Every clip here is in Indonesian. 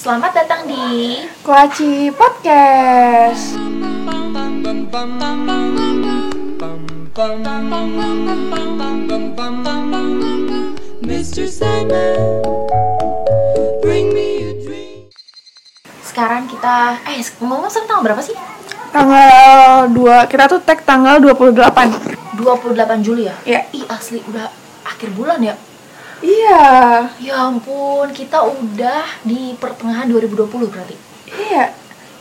Selamat datang di Kuaci Podcast. Mr. Sandman, bring me a dream. sekarang kita eh ngomong sekarang tanggal berapa sih? Tanggal 2, kita tuh tag tanggal 28. 28 Juli ya? Iya. Ih asli udah akhir bulan ya? Iya. Ya ampun, kita udah di pertengahan 2020 berarti. Iya.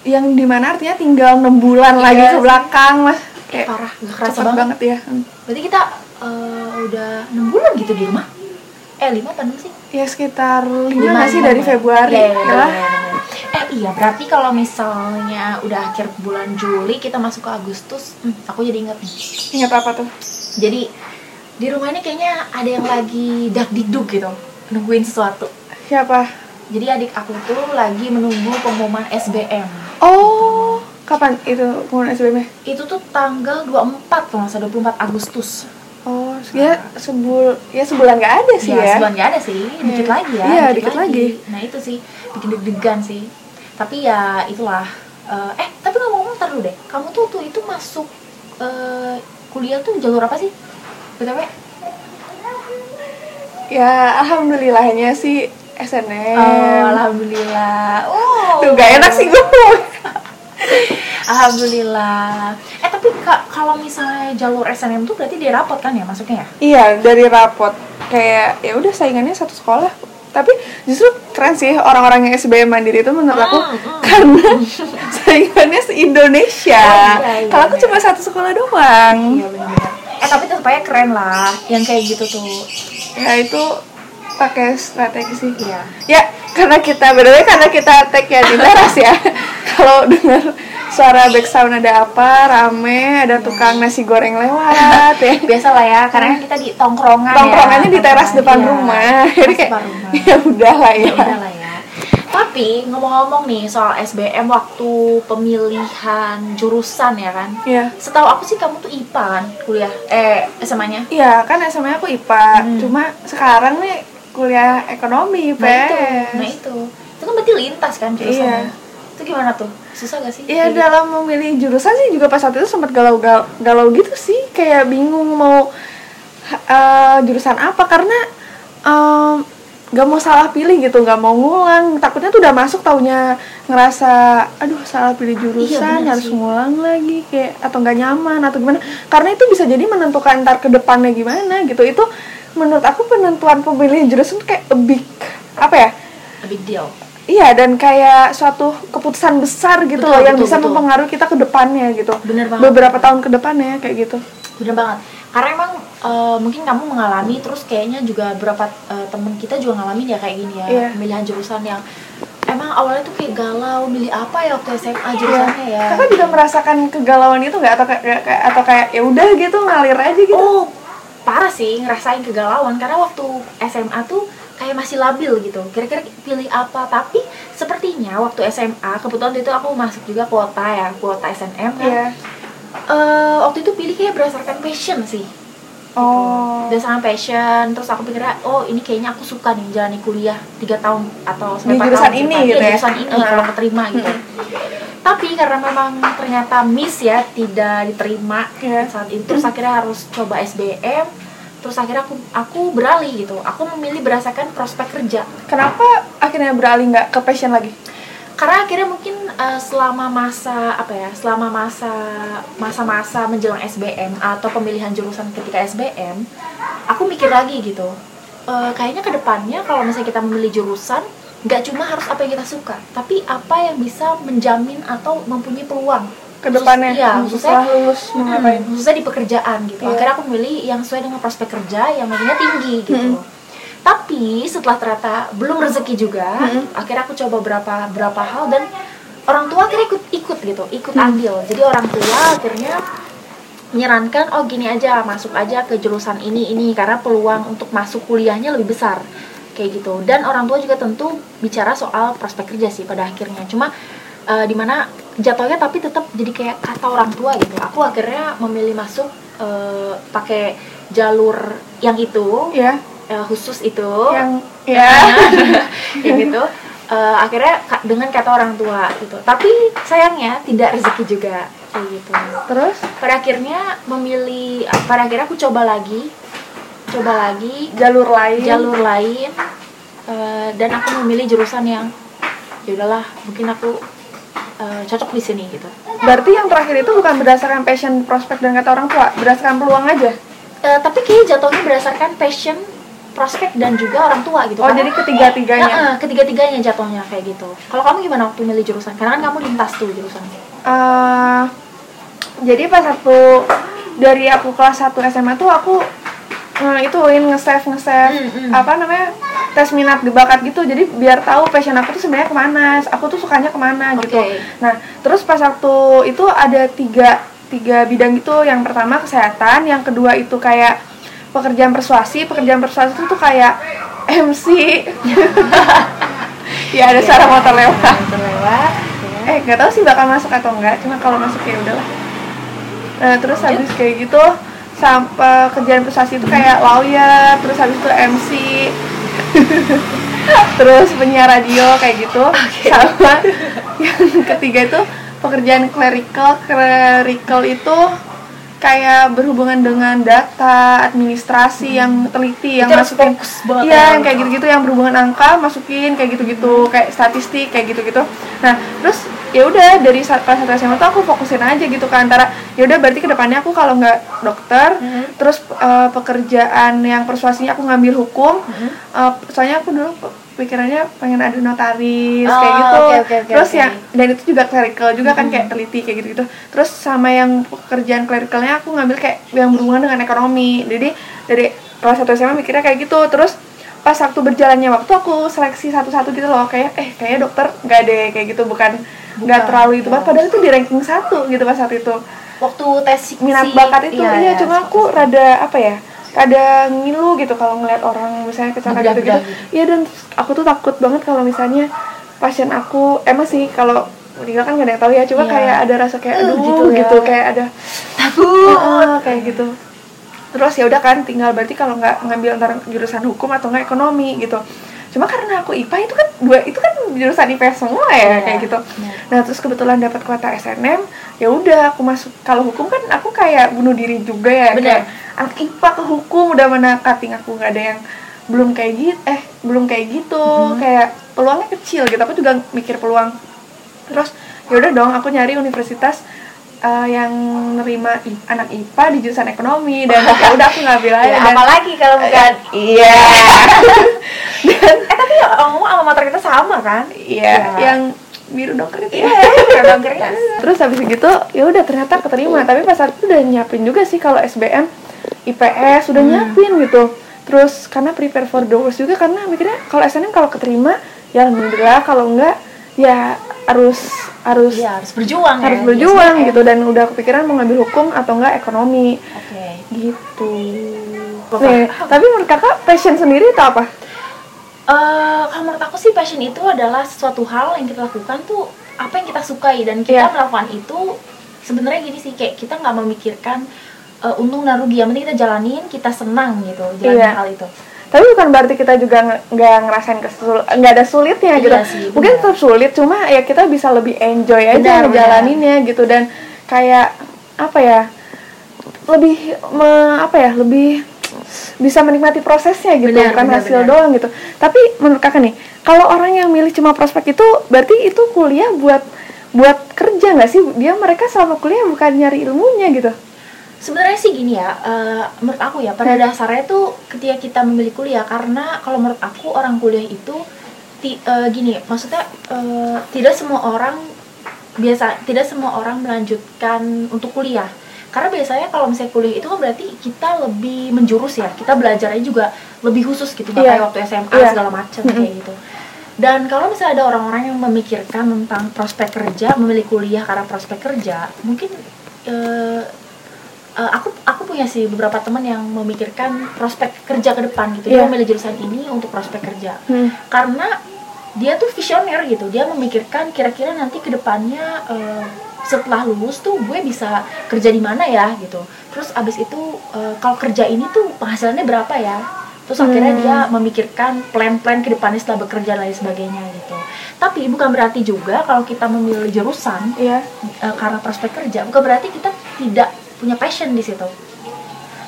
Yang di mana artinya tinggal 6 bulan Iya lagi ke belakang, Mas. Eh, parah, gak kerasa banget. banget ya. Berarti kita eh, udah 6 bulan gitu di rumah. Eh, 5 apa 6 sih? Ya sekitar 5 Lima, nggak sih lima, dari. Februari. Iya, iya, bener, ya. bener, bener. Eh iya, berarti kalau misalnya udah akhir bulan Juli kita masuk ke Agustus, hmm, aku jadi ingat nih. Ingat apa tuh? Jadi di rumah ini kayaknya ada yang lagi dak dikduk gitu, nungguin sesuatu. Siapa? Jadi adik aku tuh lagi menunggu pengumuman SBM. Oh, kapan itu pengumuman SBM? -nya? Itu tuh tanggal 24 kalau nggak salah 24 Agustus. Oh, ya sebul ya sebulan nggak ada sih ya. sebulan nggak ada sih, dikit Iya. lagi ya. Iya, dikit lagi. Nah itu sih bikin deg-degan sih. Tapi ya itulah. Eh, eh tapi ngomong-ngomong ntar dulu deh. Kamu tuh tuh itu masuk eh, kuliah tuh jalur apa sih? Btw? Ya, alhamdulillahnya sih SNM. Oh, alhamdulillah. Oh. Tuh gak enak sih gue. Alhamdulillah. Eh tapi Kak, kalau misalnya jalur SNM tuh berarti dia rapot kan ya masuknya ya? Iya, dari rapot kayak ya udah saingannya satu sekolah. Tapi justru keren sih orang-orang yang SBM mandiri itu menurut aku Hmm, hmm. karena saingannya se-Indonesia. Oh, iya, iya, Kalau aku iya. cuma satu sekolah doang. Iya benar-benar. Eh tapi tetap aja keren lah yang kayak gitu tuh. Ya itu pakai strategi sih. Iya. Ya, karena kita berdua karena kita tag ya di teras ya. Kalau dengar suara background ada apa, rame, ada tukang nasi goreng lewat ya. Biasa lah ya, karena kita di tongkrongan Tongkrongannya ya. di teras depan iya. rumah. Jadi kayak ya udah lah ya ya. udah lah ya. Tapi ngomong-ngomong nih soal SBM waktu pemilihan jurusan ya kan. Iya. Setahu aku sih kamu tuh IPA kan kuliah eh SMA-nya. Iya, kan SMA aku IPA. Hmm. Cuma sekarang nih kuliah ekonomi, Nah itu, PS. nah itu. Itu kan berarti lintas kan jurusannya. Iya. Itu gimana tuh? Susah gak sih? Iya, dalam memilih jurusan sih juga pas saat itu sempat galau-galau galau gitu sih, kayak bingung mau eh, jurusan apa karena em, gak mau salah pilih gitu, gak mau ngulang. Takutnya tuh udah masuk taunya ngerasa, aduh salah pilih jurusan, Iya, harus sih. ngulang lagi kayak atau nggak nyaman atau gimana. Karena itu bisa jadi menentukan ntar ke depannya gimana gitu. Itu menurut aku penentuan pemilihan jurusan tuh kayak a big apa ya? a big deal. Iya dan kayak suatu keputusan besar gitu Betul, loh yang betul, bisa betul. mempengaruhi kita ke depannya gitu. Bener banget. Beberapa tahun ke depannya kayak gitu. Bener banget. Karena emang eh, mungkin kamu mengalami terus kayaknya juga beberapa eh, temen kita juga ngalamin ya kayak gini ya Iya. pemilihan jurusan yang emang awalnya tuh kayak galau milih apa ya waktu SMA jurusannya ya. Kakak juga merasakan kegalauan itu nggak atau kayak kayak- atau kayak ya udah gitu ngalir aja gitu. Oh, parah sih ngerasain kegalauan karena waktu SMA tuh kayak masih labil gitu. Kira-kira pilih apa? Tapi sepertinya waktu SMA kebetulan itu aku masuk juga kuota ya, kuota SNM kan. Iya. Eh, waktu itu pilih kayak berdasarkan passion sih. Oh. Berdasarkan passion, terus aku pikirnya, oh ini kayaknya aku suka nih jalani kuliah 3 tahun atau sampai Di 4 jurusan tahun ini gitu Iya, ya? jurusan ini Hmm. kalau keterima gitu. Tapi karena memang ternyata miss ya, tidak diterima Iya. saat itu, terus akhirnya harus coba SBM, terus akhirnya aku aku beralih gitu. Aku memilih berdasarkan prospek kerja. Kenapa akhirnya beralih nggak ke passion lagi? Karena akhirnya mungkin eh, selama masa apa ya, selama masa masa-masa menjelang SBM atau pemilihan jurusan ketika SBM, aku mikir lagi gitu. Eh, kayaknya ke depannya kalau misalnya kita memilih jurusan, nggak cuma harus apa yang kita suka, tapi apa yang bisa menjamin atau mempunyai peluang Ke depannya Khusus- hmm, khususnya setelah lulus mau Hmm, ngapain? khususnya di pekerjaan gitu. Iya. Akhirnya aku milih yang sesuai dengan prospek kerja yang nilainya tinggi gitu. Mm-mm. Tapi setelah ternyata belum rezeki juga, Mm-mm. akhirnya aku coba berapa berapa hal dan orang tua akhirnya ikut ikut gitu, ikut Mm. andil. Jadi orang tua akhirnya menyarankan oh gini aja masuk aja ke jurusan ini ini karena peluang untuk masuk kuliahnya lebih besar kayak gitu dan orang tua juga tentu bicara soal prospek kerja sih pada akhirnya cuma eh, di mana jatuhnya tapi tetap jadi kayak kata orang tua gitu aku akhirnya memilih masuk eh, pakai jalur yang itu ya eh, khusus itu. Yang ya. Kayak gitu. Eh, akhirnya dengan kata orang tua gitu. Tapi sayangnya tidak rezeki juga kayak gitu. Terus? Pada akhirnya memilih pada akhirnya aku coba lagi. Coba lagi. Jalur lain? Jalur lain. Eh, dan aku memilih jurusan yang ya udahlah mungkin aku eh, cocok di sini gitu. Berarti yang terakhir itu bukan berdasarkan passion prospek dan kata orang tua. Berdasarkan peluang aja? Eh, tapi kayaknya jatuhnya berdasarkan passion prospek dan juga orang tua gitu oh Karena- jadi ketiga-tiganya Nah, ketiga-tiganya jatuhnya kayak gitu. Kalau kamu gimana waktu milih jurusan? Karena kan kamu lintas tuh jurusan. Eh, jadi pas aku dari aku kelas 1 SMA tuh aku eh, ituin nge-save nge-save Hmm, hmm. apa namanya tes minat di bakat gitu jadi biar tahu passion aku tuh sebenarnya ke mana aku tuh sukanya ke mana gitu Oke. nah terus pas waktu itu ada tiga tiga bidang gitu yang pertama kesehatan yang kedua itu kayak pekerjaan persuasi pekerjaan persuasi itu tuh kayak MC ya ada suara motor lewat. Terlewat. eh nggak tahu sih bakal masuk atau enggak cuma kalau masuk ya udahlah. Nah terus habis kayak gitu sampai kerjaan prestasi itu kayak lawyer terus habis itu MC terus penyiar radio kayak gitu. Sama yang ketiga itu pekerjaan clerical. Clerical itu kayak berhubungan dengan data administrasi yang teliti yang Itu masukin iya ya, yang kayak gitu-gitu yang berhubungan angka masukin kayak gitu-gitu kayak statistik kayak gitu-gitu nah terus ya udah dari saat kelas satu SMA tuh aku fokusin aja gitu ke antara ya udah berarti ke depannya aku kalau nggak dokter Mhm. terus eh, pekerjaan yang persuasinya aku ngambil hukum Mhm. Eh, soalnya aku dulu pikirannya pengen ada notaris Oh, kayak gitu. oke, oke, oke, terus oke. yang dan itu juga clerical juga kan kayak teliti kayak gitu gitu terus sama yang pekerjaan clericalnya aku ngambil kayak yang berhubungan dengan ekonomi. Jadi dari kelas satu SMA mikirnya kayak gitu. Terus pas waktu berjalannya waktu aku seleksi satu-satu gitu loh. Kayak eh kayaknya dokter nggak deh kayak gitu. Bukan nggak terlalu itu. Ya. banget padahal itu di ranking satu gitu pas saat itu. Waktu tes minat bakat itu iya, iya, cuma aku rada apa ya rada ngilu gitu kalau ngeliat orang misalnya kecelakaan gitu gitu gitu. iya dan aku tuh takut banget kalau misalnya pasien aku emang sih kalau meninggal kan gak ada yang tahu ya cuma Iya. kayak ada rasa kayak Eh, aduh gitu gitu, ya. kayak ada takut. Heeh, kayak gitu terus ya udah kan tinggal berarti kalau nggak ngambil antara jurusan hukum atau nggak ekonomi gitu cuma karena aku IPA itu kan dua itu kan jurusan IPA semua ya Iya, kayak gitu. benar. nah terus kebetulan dapat kuota SNM ya udah aku masuk. Kalau hukum kan aku kayak bunuh diri juga ya Benar. kayak anak IPA ke hukum udah mana cutting aku nggak ada yang belum kayak gitu eh belum kayak gitu. Kayak peluangnya kecil gitu aku juga mikir peluang. Terus ya udah dong aku nyari universitas eh, yang nerima I- anak IPA di jurusan ekonomi dan ya udah aku ngambil aja Ya, dan apalagi kalau bukan iya. Eh tapi ya ngomong sama motor kita sama kan? iya Iya. yang biru dongker itu. Iya, ya ya, dongkernya. terus habis gitu ya udah ternyata keterima. Tapi pas saat itu udah nyiapin juga sih kalau SBM IPS udah nyiapin gitu. Terus karena prepare for the worst juga karena mikirnya kalau SNM kalau keterima ya alhamdulillah. Kalau enggak ya harus harus Iya, harus berjuang ya. harus di berjuang SBM. gitu dan udah kepikiran mau ngambil hukum atau enggak ekonomi Oke. gitu Bapak. Nih, tapi menurut kakak passion sendiri itu apa? Eh, kalau menurut aku sih passion itu adalah sesuatu hal yang kita lakukan tuh apa yang kita sukai dan kita Iya. melakukan itu sebenarnya gini sih kayak kita nggak memikirkan eh, untung dan rugi yang penting kita jalanin kita senang gitu jalanin Iya. hal itu tapi bukan berarti kita juga nggak ngerasain kesul nggak ada sulitnya gitu. Iya sih, mungkin tetap sulit cuma ya kita bisa lebih enjoy aja Benar, ngejalaninnya gitu. Dan kayak apa ya lebih me- apa ya lebih bisa menikmati prosesnya gitu Benar, bukan benar, hasil benar. doang gitu. Tapi menurut kakak nih kalau orang yang milih cuma prospek itu berarti itu kuliah buat buat kerja nggak sih? Dia mereka selama kuliah bukan nyari ilmunya gitu sebenarnya sih gini ya eh, menurut aku ya pada dasarnya tuh ketika kita memilih kuliah karena kalau menurut aku orang kuliah itu ti- eh, gini maksudnya eh, tidak semua orang biasa tidak semua orang melanjutkan untuk kuliah karena biasanya kalau misalnya kuliah itu kan berarti kita lebih menjurus ya kita belajarnya juga lebih khusus gitu nggak Iya. kayak waktu SMA Iya. segala macam Mm-mm. kayak gitu dan kalau misalnya ada orang-orang yang memikirkan tentang prospek kerja memilih kuliah karena prospek kerja mungkin eh, eh, aku aku punya sih beberapa teman yang memikirkan prospek kerja ke depan gitu dia Iya. memilih jurusan ini untuk prospek kerja Hmm. karena dia tuh visioner gitu dia memikirkan kira-kira nanti ke depannya eh, setelah lulus tuh gue bisa kerja di mana ya gitu terus abis itu eh, kalau kerja ini tuh penghasilannya berapa ya terus akhirnya Hmm. dia memikirkan plan-plan ke depannya setelah bekerja dan lain sebagainya gitu tapi bukan berarti juga kalau kita memilih jurusan Iya. eh, karena prospek kerja bukan berarti kita tidak punya passion di situ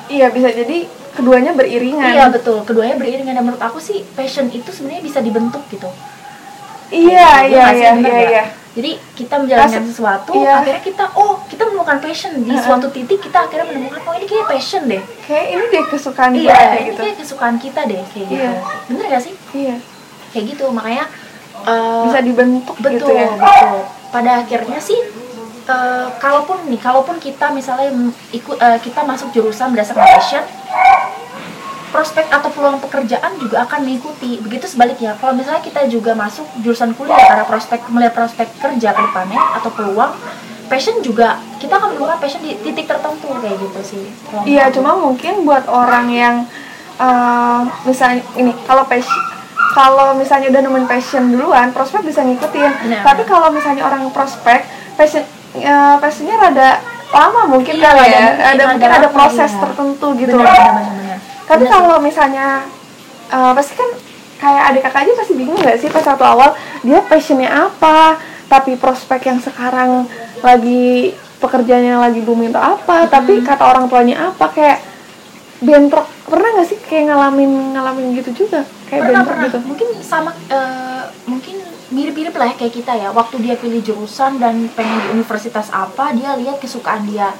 Iya bisa jadi keduanya beriringan. iya betul keduanya beriringan dan menurut aku sih passion itu sebenarnya bisa dibentuk gitu Iya iya iya iya nggak? iya. Jadi kita menjalankan sesuatu, iya. akhirnya kita oh kita menemukan passion di Heeh. suatu titik kita akhirnya menemukan oh ini kayak passion deh. Kayak ini deh kesukaan gue Iya, kayak ini gitu. kayak kesukaan kita deh kayak gitu. Iya. Bener gak sih? Iya. Kayak gitu makanya eh, Bisa dibentuk betul gitu ya. betul. Pada akhirnya sih eh, kalaupun nih kalaupun kita misalnya ikut eh, kita masuk jurusan berdasarkan passion prospek atau peluang pekerjaan juga akan mengikuti. Begitu sebaliknya, kalau misalnya kita juga masuk jurusan kuliah karena prospek melihat prospek kerja ke depannya atau peluang, passion juga kita akan menemukan passion di titik tertentu kayak gitu sih. Iya, cuma mungkin buat orang yang eh, misalnya ini kalau passion kalau misalnya udah nemuin passion duluan, prospek bisa ngikutin. Benar. Tapi kalau misalnya orang prospek, passion eh, passionnya rada lama mungkin Iya, kali ya. mungkin, Ada rada mungkin ada lama, proses iya. tertentu gitu. Benar, benar, benar. Tapi sih. kalau misalnya eh, pasti kan kayak adik kakak aja pasti bingung nggak sih pas satu awal dia passionnya apa, tapi prospek yang sekarang lagi pekerjaannya lagi booming atau apa, tapi kata orang tuanya apa kayak bentrok pernah nggak sih kayak ngalamin ngalamin gitu juga kayak pernah pernah. gitu. Mungkin sama eh, mungkin mirip-mirip lah ya kayak kita ya. Waktu dia pilih jurusan dan pengen di universitas apa dia lihat kesukaan dia.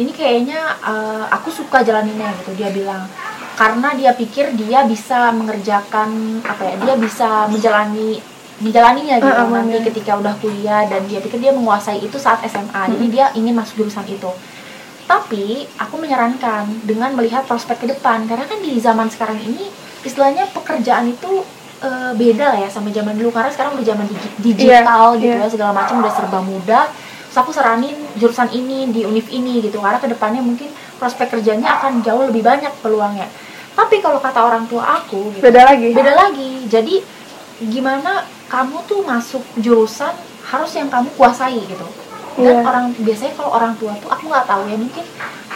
Ini kayaknya eh, aku suka jalaninnya gitu dia bilang. Karena dia pikir dia bisa mengerjakan apa ya dia bisa menjalani menjalaninya gitu. Ah, nanti ketika udah kuliah dan dia pikir dia menguasai itu saat SMA jadi dia ingin masuk jurusan itu. Tapi aku menyarankan dengan melihat prospek ke depan. Karena kan di zaman sekarang ini istilahnya pekerjaan itu eh, beda lah ya sama zaman dulu. Karena sekarang udah zaman digi- digital Iya, gitu iya. ya segala macam udah serba mudah. Terus aku saranin jurusan ini di univ ini gitu karena ke depannya mungkin prospek kerjanya akan jauh lebih banyak peluangnya. Tapi kalau kata orang tua aku gitu, beda lagi. beda lagi. Jadi gimana kamu tuh masuk jurusan harus yang kamu kuasai gitu. Dan Iya. orang biasanya kalau orang tua tuh aku nggak tahu ya mungkin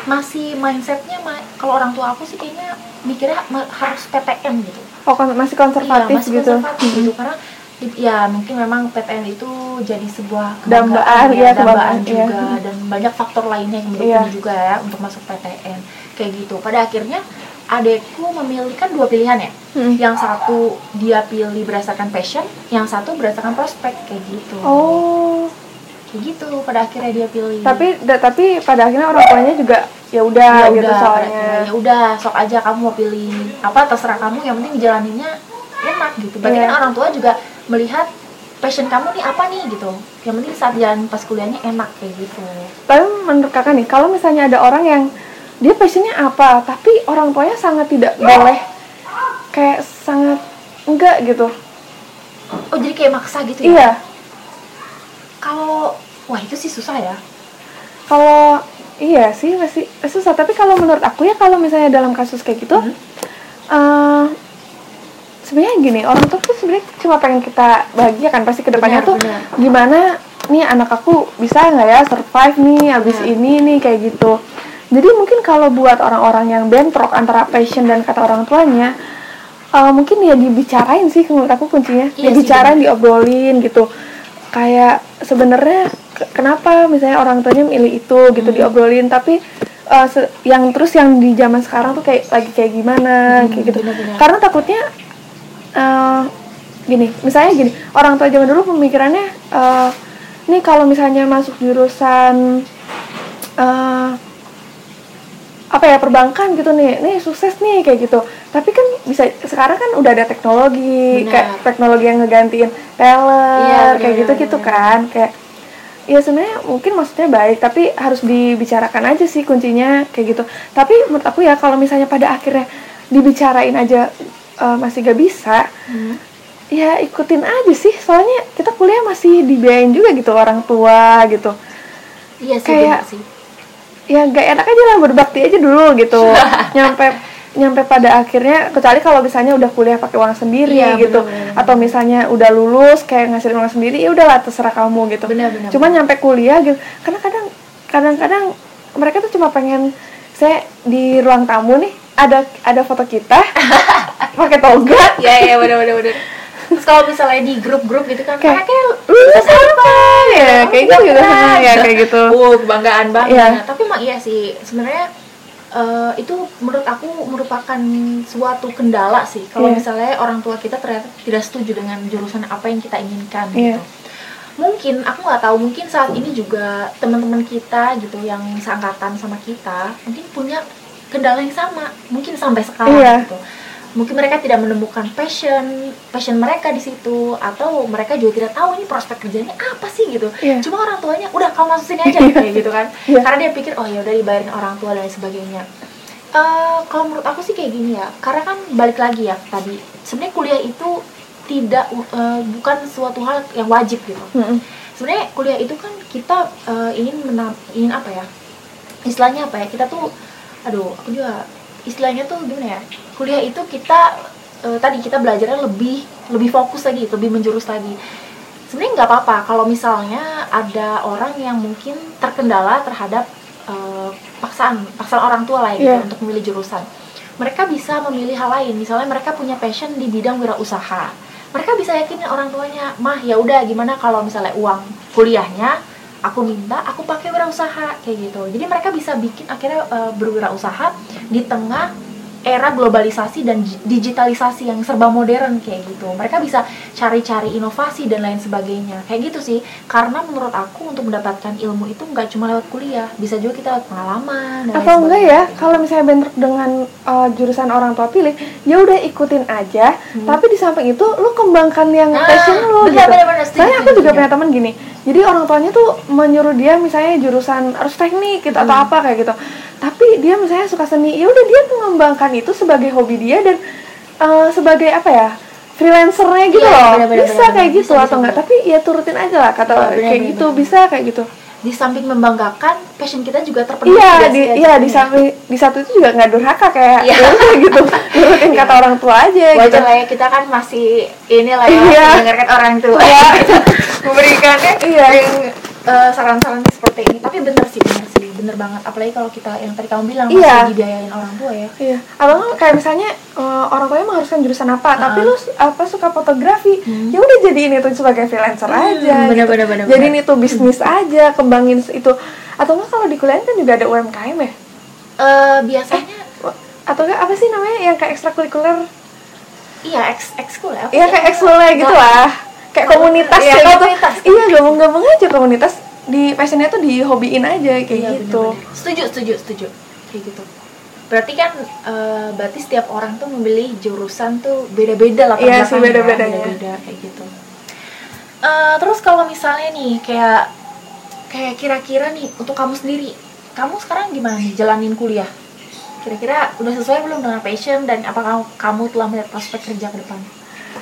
masih mindsetnya kalau orang tua aku sih kayaknya mikirnya harus PTN gitu. Oh kon- masih konservatif iya, masih gitu. konservatif gitu karena di- ya mungkin memang PTN itu jadi sebuah Dambaan, iya, dambaan kebanggaan, juga iya. dan banyak faktor lainnya yang mendukung Iya. juga ya untuk masuk PTN kayak gitu. Pada akhirnya adekku memilih kan dua pilihan ya. Hmm. yang satu dia pilih berdasarkan passion yang satu berdasarkan prospek kayak gitu. Oh kayak gitu pada akhirnya dia pilih. Tapi da- tapi pada akhirnya orang tuanya juga ya udah ya gitu soalnya. ya udah sok aja kamu mau pilih apa terserah kamu yang penting dijalaninnya enak gitu. Berarti Iya. kan orang tua juga melihat passion kamu nih apa nih gitu. Yang penting saat jalan pas kuliahnya enak kayak gitu. Tapi menurut kakak nih, kalau misalnya ada orang yang dia passionnya apa, tapi orang tuanya sangat tidak boleh, kayak sangat enggak gitu. oh jadi kayak maksa gitu ya? Iya, kalau wah itu sih susah ya kalau iya sih masih susah. Tapi kalau menurut aku ya kalau misalnya dalam kasus kayak gitu, Hmm. eh, sebenarnya gini, orang tua tuh sebenarnya cuma pengen kita bahagia kan pasti ke depannya Benar, tuh benar. gimana nih anak aku bisa nggak ya survive nih abis Benar. ini nih kayak gitu. Jadi mungkin kalau buat orang-orang yang bentrok antara passion dan kata orang tuanya, eh, mungkin ya dibicarain sih menurut aku kuncinya, Iya sih, dibicarain, diobrolin gitu. Kayak sebenarnya ke- kenapa misalnya orang tuanya milih itu gitu Hmm. diobrolin, tapi se- yang terus yang di zaman sekarang tuh kayak lagi kayak gimana Hmm, kayak gitu. benar-benar. Karena takutnya eh, gini, misalnya gini, orang tua zaman dulu pemikirannya eh, nih kalau misalnya masuk jurusan eh, apa ya perbankan gitu nih, nih sukses nih kayak gitu. Tapi kan bisa sekarang kan udah ada teknologi, Benar. kayak teknologi yang ngegantiin teller Iya, kayak gitu gitu benar. kan, kayak ya sebenarnya mungkin maksudnya baik tapi harus dibicarakan aja sih kuncinya kayak gitu tapi menurut aku ya kalau misalnya pada akhirnya dibicarain aja eh, masih gak bisa Hmm. ya ikutin aja sih soalnya kita kuliah masih dibiayain juga gitu orang tua gitu iya sih Kayak- sih ya gak enak aja lah berbakti aja dulu gitu. Nyampe nyampe pada akhirnya kecuali kalau misalnya udah kuliah pakai uang sendiri Iya, gitu. benar-benar. atau misalnya udah lulus kayak ngasilin uang sendiri ya udahlah terserah kamu gitu. Benar-benar. cuma nyampe kuliah gitu karena kadang kadang-kadang mereka tuh cuma pengen saya di ruang tamu nih ada ada foto kita pakai toga. Ya ya bener bener bener terus kalau misalnya di grup-grup gitu kan Kayak, lulus apa? Ya kayak gitu juga seneng ya kayak gitu. Uh kebanggaan banget. Iya. tapi emang iya sih. Sebenarnya eh, itu menurut aku merupakan suatu kendala sih. Kalau Iya. misalnya orang tua kita ternyata tidak setuju dengan jurusan apa yang kita inginkan Iya. gitu. Mungkin aku nggak tahu mungkin saat ini juga teman-teman kita gitu yang seangkatan sama kita mungkin punya kendala yang sama. Mungkin sampai sekarang Iya. gitu mungkin mereka tidak menemukan passion passion mereka di situ atau mereka juga tidak tahu ini prospek kerjanya apa sih gitu Iya. cuma orang tuanya udah kamu masuk sini aja kayak gitu kan Iya. karena dia pikir oh ya udah dibayarin orang tua dan sebagainya Eh, kalau menurut aku sih kayak gini ya karena kan balik lagi ya tadi sebenarnya kuliah itu tidak eh, bukan suatu hal yang wajib gitu Mm-mm. sebenarnya kuliah itu kan kita eh, ingin menam, ingin apa ya istilahnya apa ya kita tuh aduh aku juga istilahnya tuh gimana ya kuliah itu kita eh, tadi kita belajarnya lebih lebih fokus lagi lebih menjurus lagi. Sebenarnya nggak apa-apa kalau misalnya ada orang yang mungkin terkendala terhadap eh, paksaan paksaan orang tua ya gitu Iya. untuk memilih jurusan. Mereka bisa memilih hal lain. Misalnya mereka punya passion di bidang wirausaha. Mereka bisa yakinin orang tuanya mah ya udah gimana kalau misalnya uang kuliahnya aku minta aku pakai wirausaha kayak gitu. Jadi mereka bisa bikin akhirnya eh, berwirausaha di tengah era globalisasi dan digitalisasi yang serba modern kayak gitu. Mereka bisa cari-cari inovasi dan lain sebagainya. Kayak gitu sih. Karena menurut aku untuk mendapatkan ilmu itu nggak cuma lewat kuliah. Bisa juga kita lewat pengalaman dan atau enggak ya kalau misalnya bentrok dengan uh, jurusan orang tua pilih ya udah ikutin aja. Tapi di samping itu lu kembangkan yang Ah, passion lu benar, gitu. setuju, soalnya aku juga punya teman gini jadi orang tuanya tuh menyuruh dia misalnya jurusan harus teknik gitu atau Hmm. apa kayak gitu. Tapi dia misalnya suka seni ya udah dia mengembangkan itu sebagai hobi dia dan uh, sebagai apa ya freelancernya gitu Iya, loh. bisa kayak gitu Bisa, atau enggak? Tapi ya turutin aja lah kata Iya, kayak gitu bisa kayak gitu di samping membanggakan passion kita juga terpenuhi Iya, di ya, iya di samping di satu itu juga nggak durhaka kayak Iya. ya udah gitu nurutin kata orang tua aja gitu. wajar lah ya kita kan masih ini lah ya Iya. mendengarkan orang tua Iya. memberikannya Iya. yang eh, saran-saran seperti ini tapi bener sih bener sih bener banget apalagi kalau kita yang tadi kamu bilang Iya. masih dibiayain orang tua ya Iya. Atau nggak kayak misalnya eh, orang tuanya mengharuskan jurusan apa, tapi lu apa suka fotografi, Hmm. ya udah jadiin itu sebagai freelancer aja. bener, gitu. bener, bener, Jadiin bener. itu bisnis aja, kembangin itu. Atau nggak kalau di kuliah kan juga ada UMKM ya? Eh, biasanya Atau nggak apa sih namanya yang kayak ekstrakurikuler? iya ex ekskul ya Iya kayak ekskul gitu lah. Kayak komunitas ya gitu. komunitas. Iya, gabung-gabung aja komunitas di passionnya tuh dihobiin aja kayak Iya, gitu. bener-bener. setuju setuju setuju kayak gitu berarti kan eh, berarti setiap orang tuh memilih jurusan tuh beda-beda lah Iya sih, belakangnya, beda-bedanya. beda-beda kayak gitu Eh, terus kalau misalnya nih kayak kayak kira-kira nih untuk kamu sendiri kamu sekarang gimana nih jalanin kuliah kira-kira udah sesuai belum dengan passion dan apa kamu, kamu telah melihat prospek kerja ke depan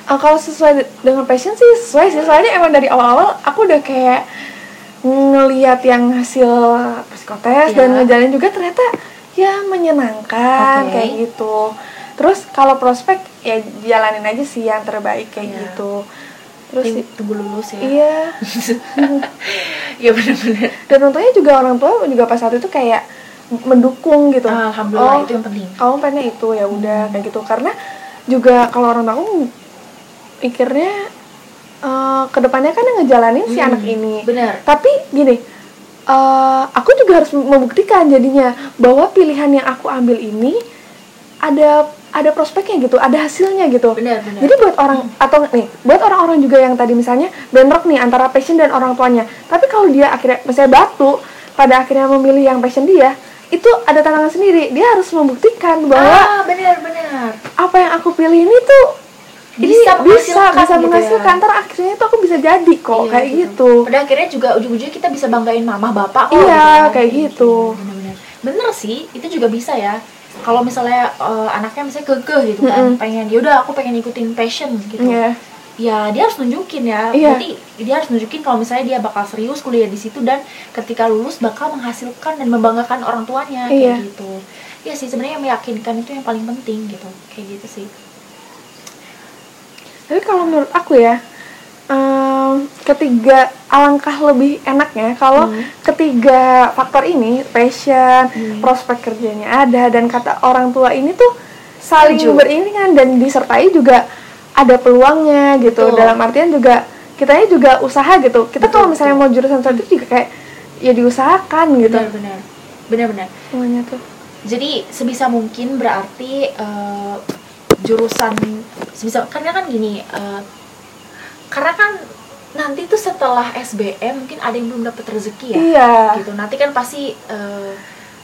Ah, kalau sesuai de- dengan passion sih sesuai sih. Soalnya emang dari awal-awal aku udah kayak ngeliat yang hasil psikotes Iya. dan ngejalanin juga ternyata ya menyenangkan Oke. kayak gitu. Terus kalau prospek ya jalanin aja sih yang terbaik kayak Iya. gitu. Terus Ting- tunggu lulus ya. Iya. Iya benar-benar dan untungnya juga orang tua juga pas saat itu kayak mendukung gitu. Alhamdulillah Oh, itu yang penting. kamu pengennya itu ya udah kayak gitu. Karena juga kalau orang tua aku pikirnya eh ke depannya kan yang ngejalanin si Hmm, anak ini. benar. Tapi gini eh aku juga harus membuktikan jadinya bahwa pilihan yang aku ambil ini ada ada prospeknya gitu ada hasilnya gitu. Benar benar. Jadi buat orang atau nih buat orang-orang juga yang tadi misalnya bentrok nih antara passion dan orang tuanya. Tapi kalau dia akhirnya misalnya batu pada akhirnya memilih yang passion dia itu ada tantangan sendiri. Dia harus membuktikan bahwa ah benar benar. apa yang aku pilih ini tuh ini Bisa bisa menghasilkan bisa gitu menghasilkan ya. ntar akhirnya tuh aku bisa jadi kok Iya, kayak gitu, Pada akhirnya juga ujung-ujungnya kita bisa banggain mamah bapak kok. Iya, kan. kayak gitu. Bener-bener. Bener sih, itu juga bisa ya. Kalau misalnya eh, anaknya misalnya kekeh gitu kan, Mm-mm. pengen ya udah aku pengen ikutin passion gitu. Iya. Ya dia harus nunjukin ya. Iya. Berarti dia harus nunjukin kalau misalnya dia bakal serius kuliah di situ dan ketika lulus bakal menghasilkan dan membanggakan orang tuanya Iya. kayak gitu. Iya sih sebenarnya yang meyakinkan itu yang paling penting gitu. Kayak gitu sih. Tapi kalau menurut aku ya, em, ketiga alangkah lebih enaknya kalau Hmm. ketiga faktor ini passion, Hmm. prospek kerjanya ada dan kata orang tua ini tuh saling Setuju. beriringan dan disertai juga ada peluangnya gitu Betul. dalam artian juga kitanya juga usaha gitu kita kalau misalnya mau jurusan sensitif juga kayak ya diusahakan gitu benar-benar benar-benar semuanya tuh jadi sebisa mungkin berarti eh, jurusan sebisa karena kan gini eh, karena kan nanti tuh setelah SBM mungkin ada yang belum dapat rezeki ya iya. gitu. Nanti kan pasti eh,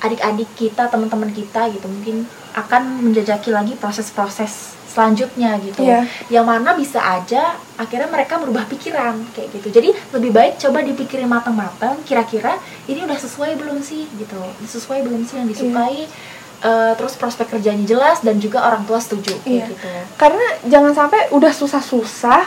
adik-adik kita teman-teman kita gitu mungkin akan menjajaki lagi proses-proses selanjutnya gitu. Iya. yang mana bisa aja akhirnya mereka berubah pikiran kayak gitu. Jadi lebih baik coba dipikirin matang-matang kira-kira ini udah sesuai belum sih gitu. Sesuai belum sih yang disukai Eh, terus prospek kerjanya jelas dan juga orang tua setuju Iya. gitu karena jangan sampai udah susah-susah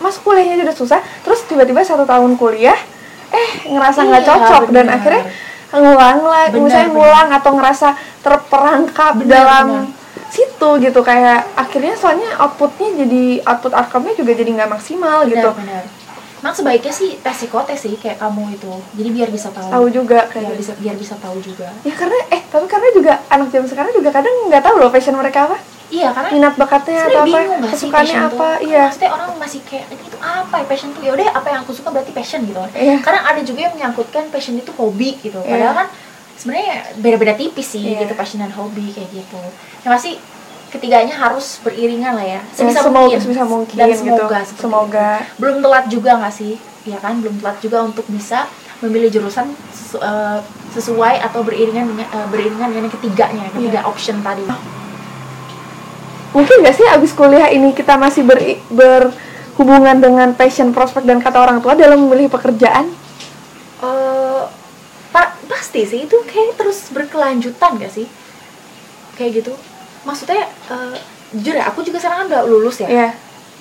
masuk kuliahnya udah susah terus tiba-tiba satu tahun kuliah eh ngerasa nggak Iya, cocok dan benar. akhirnya ngulang lagi Benar, misalnya benar. ngulang atau ngerasa terperangkap Benar, dalam benar. situ gitu kayak akhirnya soalnya outputnya jadi output outcome-nya juga jadi nggak maksimal gitu benar-benar Emang sebaiknya sih tes psikotes sih kayak kamu itu jadi biar bisa tahu tahu juga biar kayak gitu. bisa biar bisa tahu juga ya karena eh tapi karena juga anak zaman sekarang juga kadang nggak tahu loh passion mereka apa iya karena minat bakatnya atau apa kesukaannya apa tuh? Iya Maksudnya orang masih kayak ini itu apa ya passion tuh? Yaudah apa yang aku suka berarti passion gitu. Iya. Karena ada juga yang menyangkutkan passion itu hobi gitu. Iya. Padahal kan sebenarnya beda-beda tipis sih Iya. gitu passion dan hobi kayak gitu. Yang pasti ketiganya harus beriringan lah ya. Ya, Sebisa semoga- mungkin. sebisa mungkin dan gitu. semoga seperti Semoga. itu. Belum telat juga nggak sih? Ya kan belum telat juga untuk bisa memilih jurusan sesu- eh, sesuai atau beriringan dengan eh, beriringan dengan ketiganya, ketiga Iya. option tadi. mungkin gak sih abis kuliah ini kita masih ber, berhubungan dengan passion prospek dan kata orang tua dalam memilih pekerjaan eh pa- pasti sih itu kayak terus berkelanjutan gak sih kayak gitu maksudnya eh, jujur ya aku juga sekarang kan udah lulus ya. Ya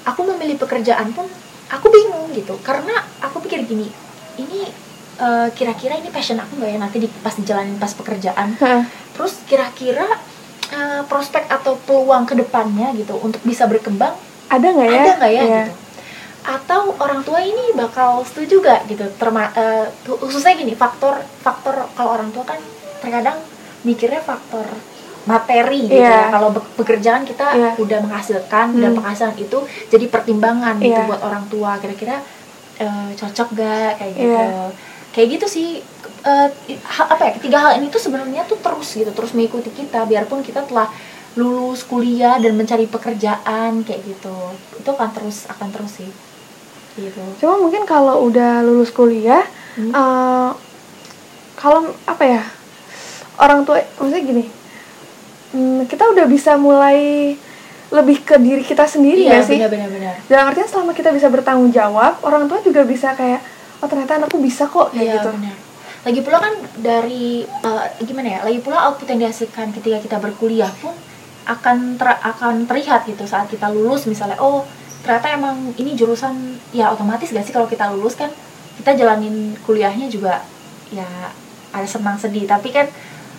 aku memilih pekerjaan pun aku bingung gitu. Karena aku pikir gini ini eh, kira-kira ini passion aku nggak ya nanti di, pas dijalanin pas pekerjaan? Hah. terus kira-kira eh, prospek atau peluang ke depannya gitu untuk bisa berkembang ada nggak ya? ada nggak ya Iya. gitu? Atau orang tua ini bakal setuju gak gitu? Terma eh, khususnya gini faktor faktor kalau orang tua kan terkadang mikirnya faktor materi gitu Iya. ya kalau pekerjaan kita Iya. udah menghasilkan dan Hmm. penghasilan itu jadi pertimbangan gitu Iya. buat orang tua kira-kira eh, cocok gak kayak gitu Iya. kayak gitu sih ha- apa ya ketiga hal ini tuh sebenarnya tuh terus gitu terus mengikuti kita biarpun kita telah lulus kuliah dan mencari pekerjaan kayak gitu itu akan terus akan terus sih gitu cuma mungkin kalau udah lulus kuliah Hmm. eh, kalau apa ya orang tua maksudnya gini hmm, kita udah bisa mulai lebih ke diri kita sendiri iya ya sih? benar-benar. Benar dalam artian selama kita bisa bertanggung jawab orang tua juga bisa kayak oh ternyata anakku bisa kok kayak iya gitu. benar. Lagi pula kan dari eh, gimana ya lagi pula output yang dihasilkan ketika kita berkuliah pun akan ter akan terlihat gitu saat kita lulus. Misalnya oh ternyata emang ini jurusan ya otomatis gak sih kalau kita lulus kan kita jalanin kuliahnya juga ya ada senang sedih. Tapi kan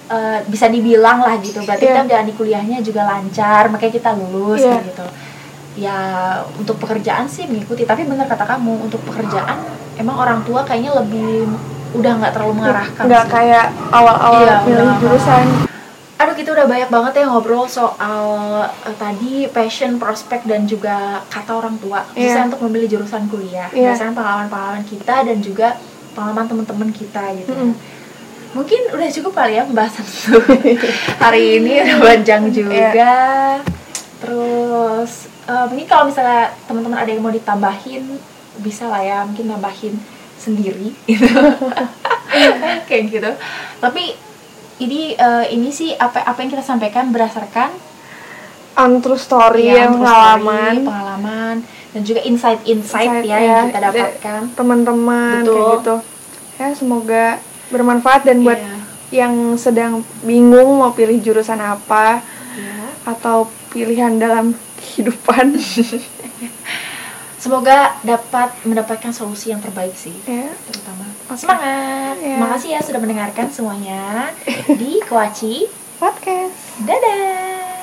eh, bisa dibilang lah gitu berarti Iya. kita menjalani kuliahnya juga lancar makanya kita lulus Iya. kayak gitu ya untuk pekerjaan sih mengikuti tapi bener kata kamu untuk pekerjaan emang orang tua kayaknya lebih udah nggak terlalu mengarahkan nggak kayak awal-awal Iya, milih udah. jurusan aduh kita udah banyak banget ya ngobrol soal eh, tadi passion prospek dan juga kata orang tua Iya. bisa untuk memilih jurusan kuliah Iya. berdasarkan pengalaman-pengalaman kita dan juga pengalaman teman-teman kita gitu Mm-mm. Mungkin udah cukup kali ya pembahasan hari ini udah panjang Iya. juga. Terus eh, mungkin kalau misalnya teman-teman ada yang mau ditambahin bisa lah ya mungkin nambahin sendiri. Gitu. Kayak gitu. Tapi ini eh, ini sih apa apa yang kita sampaikan berdasarkan on true story ya, yang pengalaman story, pengalaman. dan juga insight-insight Insight, ya, ya, yang kita da- dapatkan. teman-teman kayak gitu. Ya semoga bermanfaat dan buat Iya. yang sedang bingung mau pilih jurusan apa Ya. atau pilihan dalam kehidupan Semoga dapat mendapatkan solusi yang terbaik sih, ya terutama. Oke. Semangat. Ya. Makasih ya sudah mendengarkan semuanya di Koachi. podcast Dadah.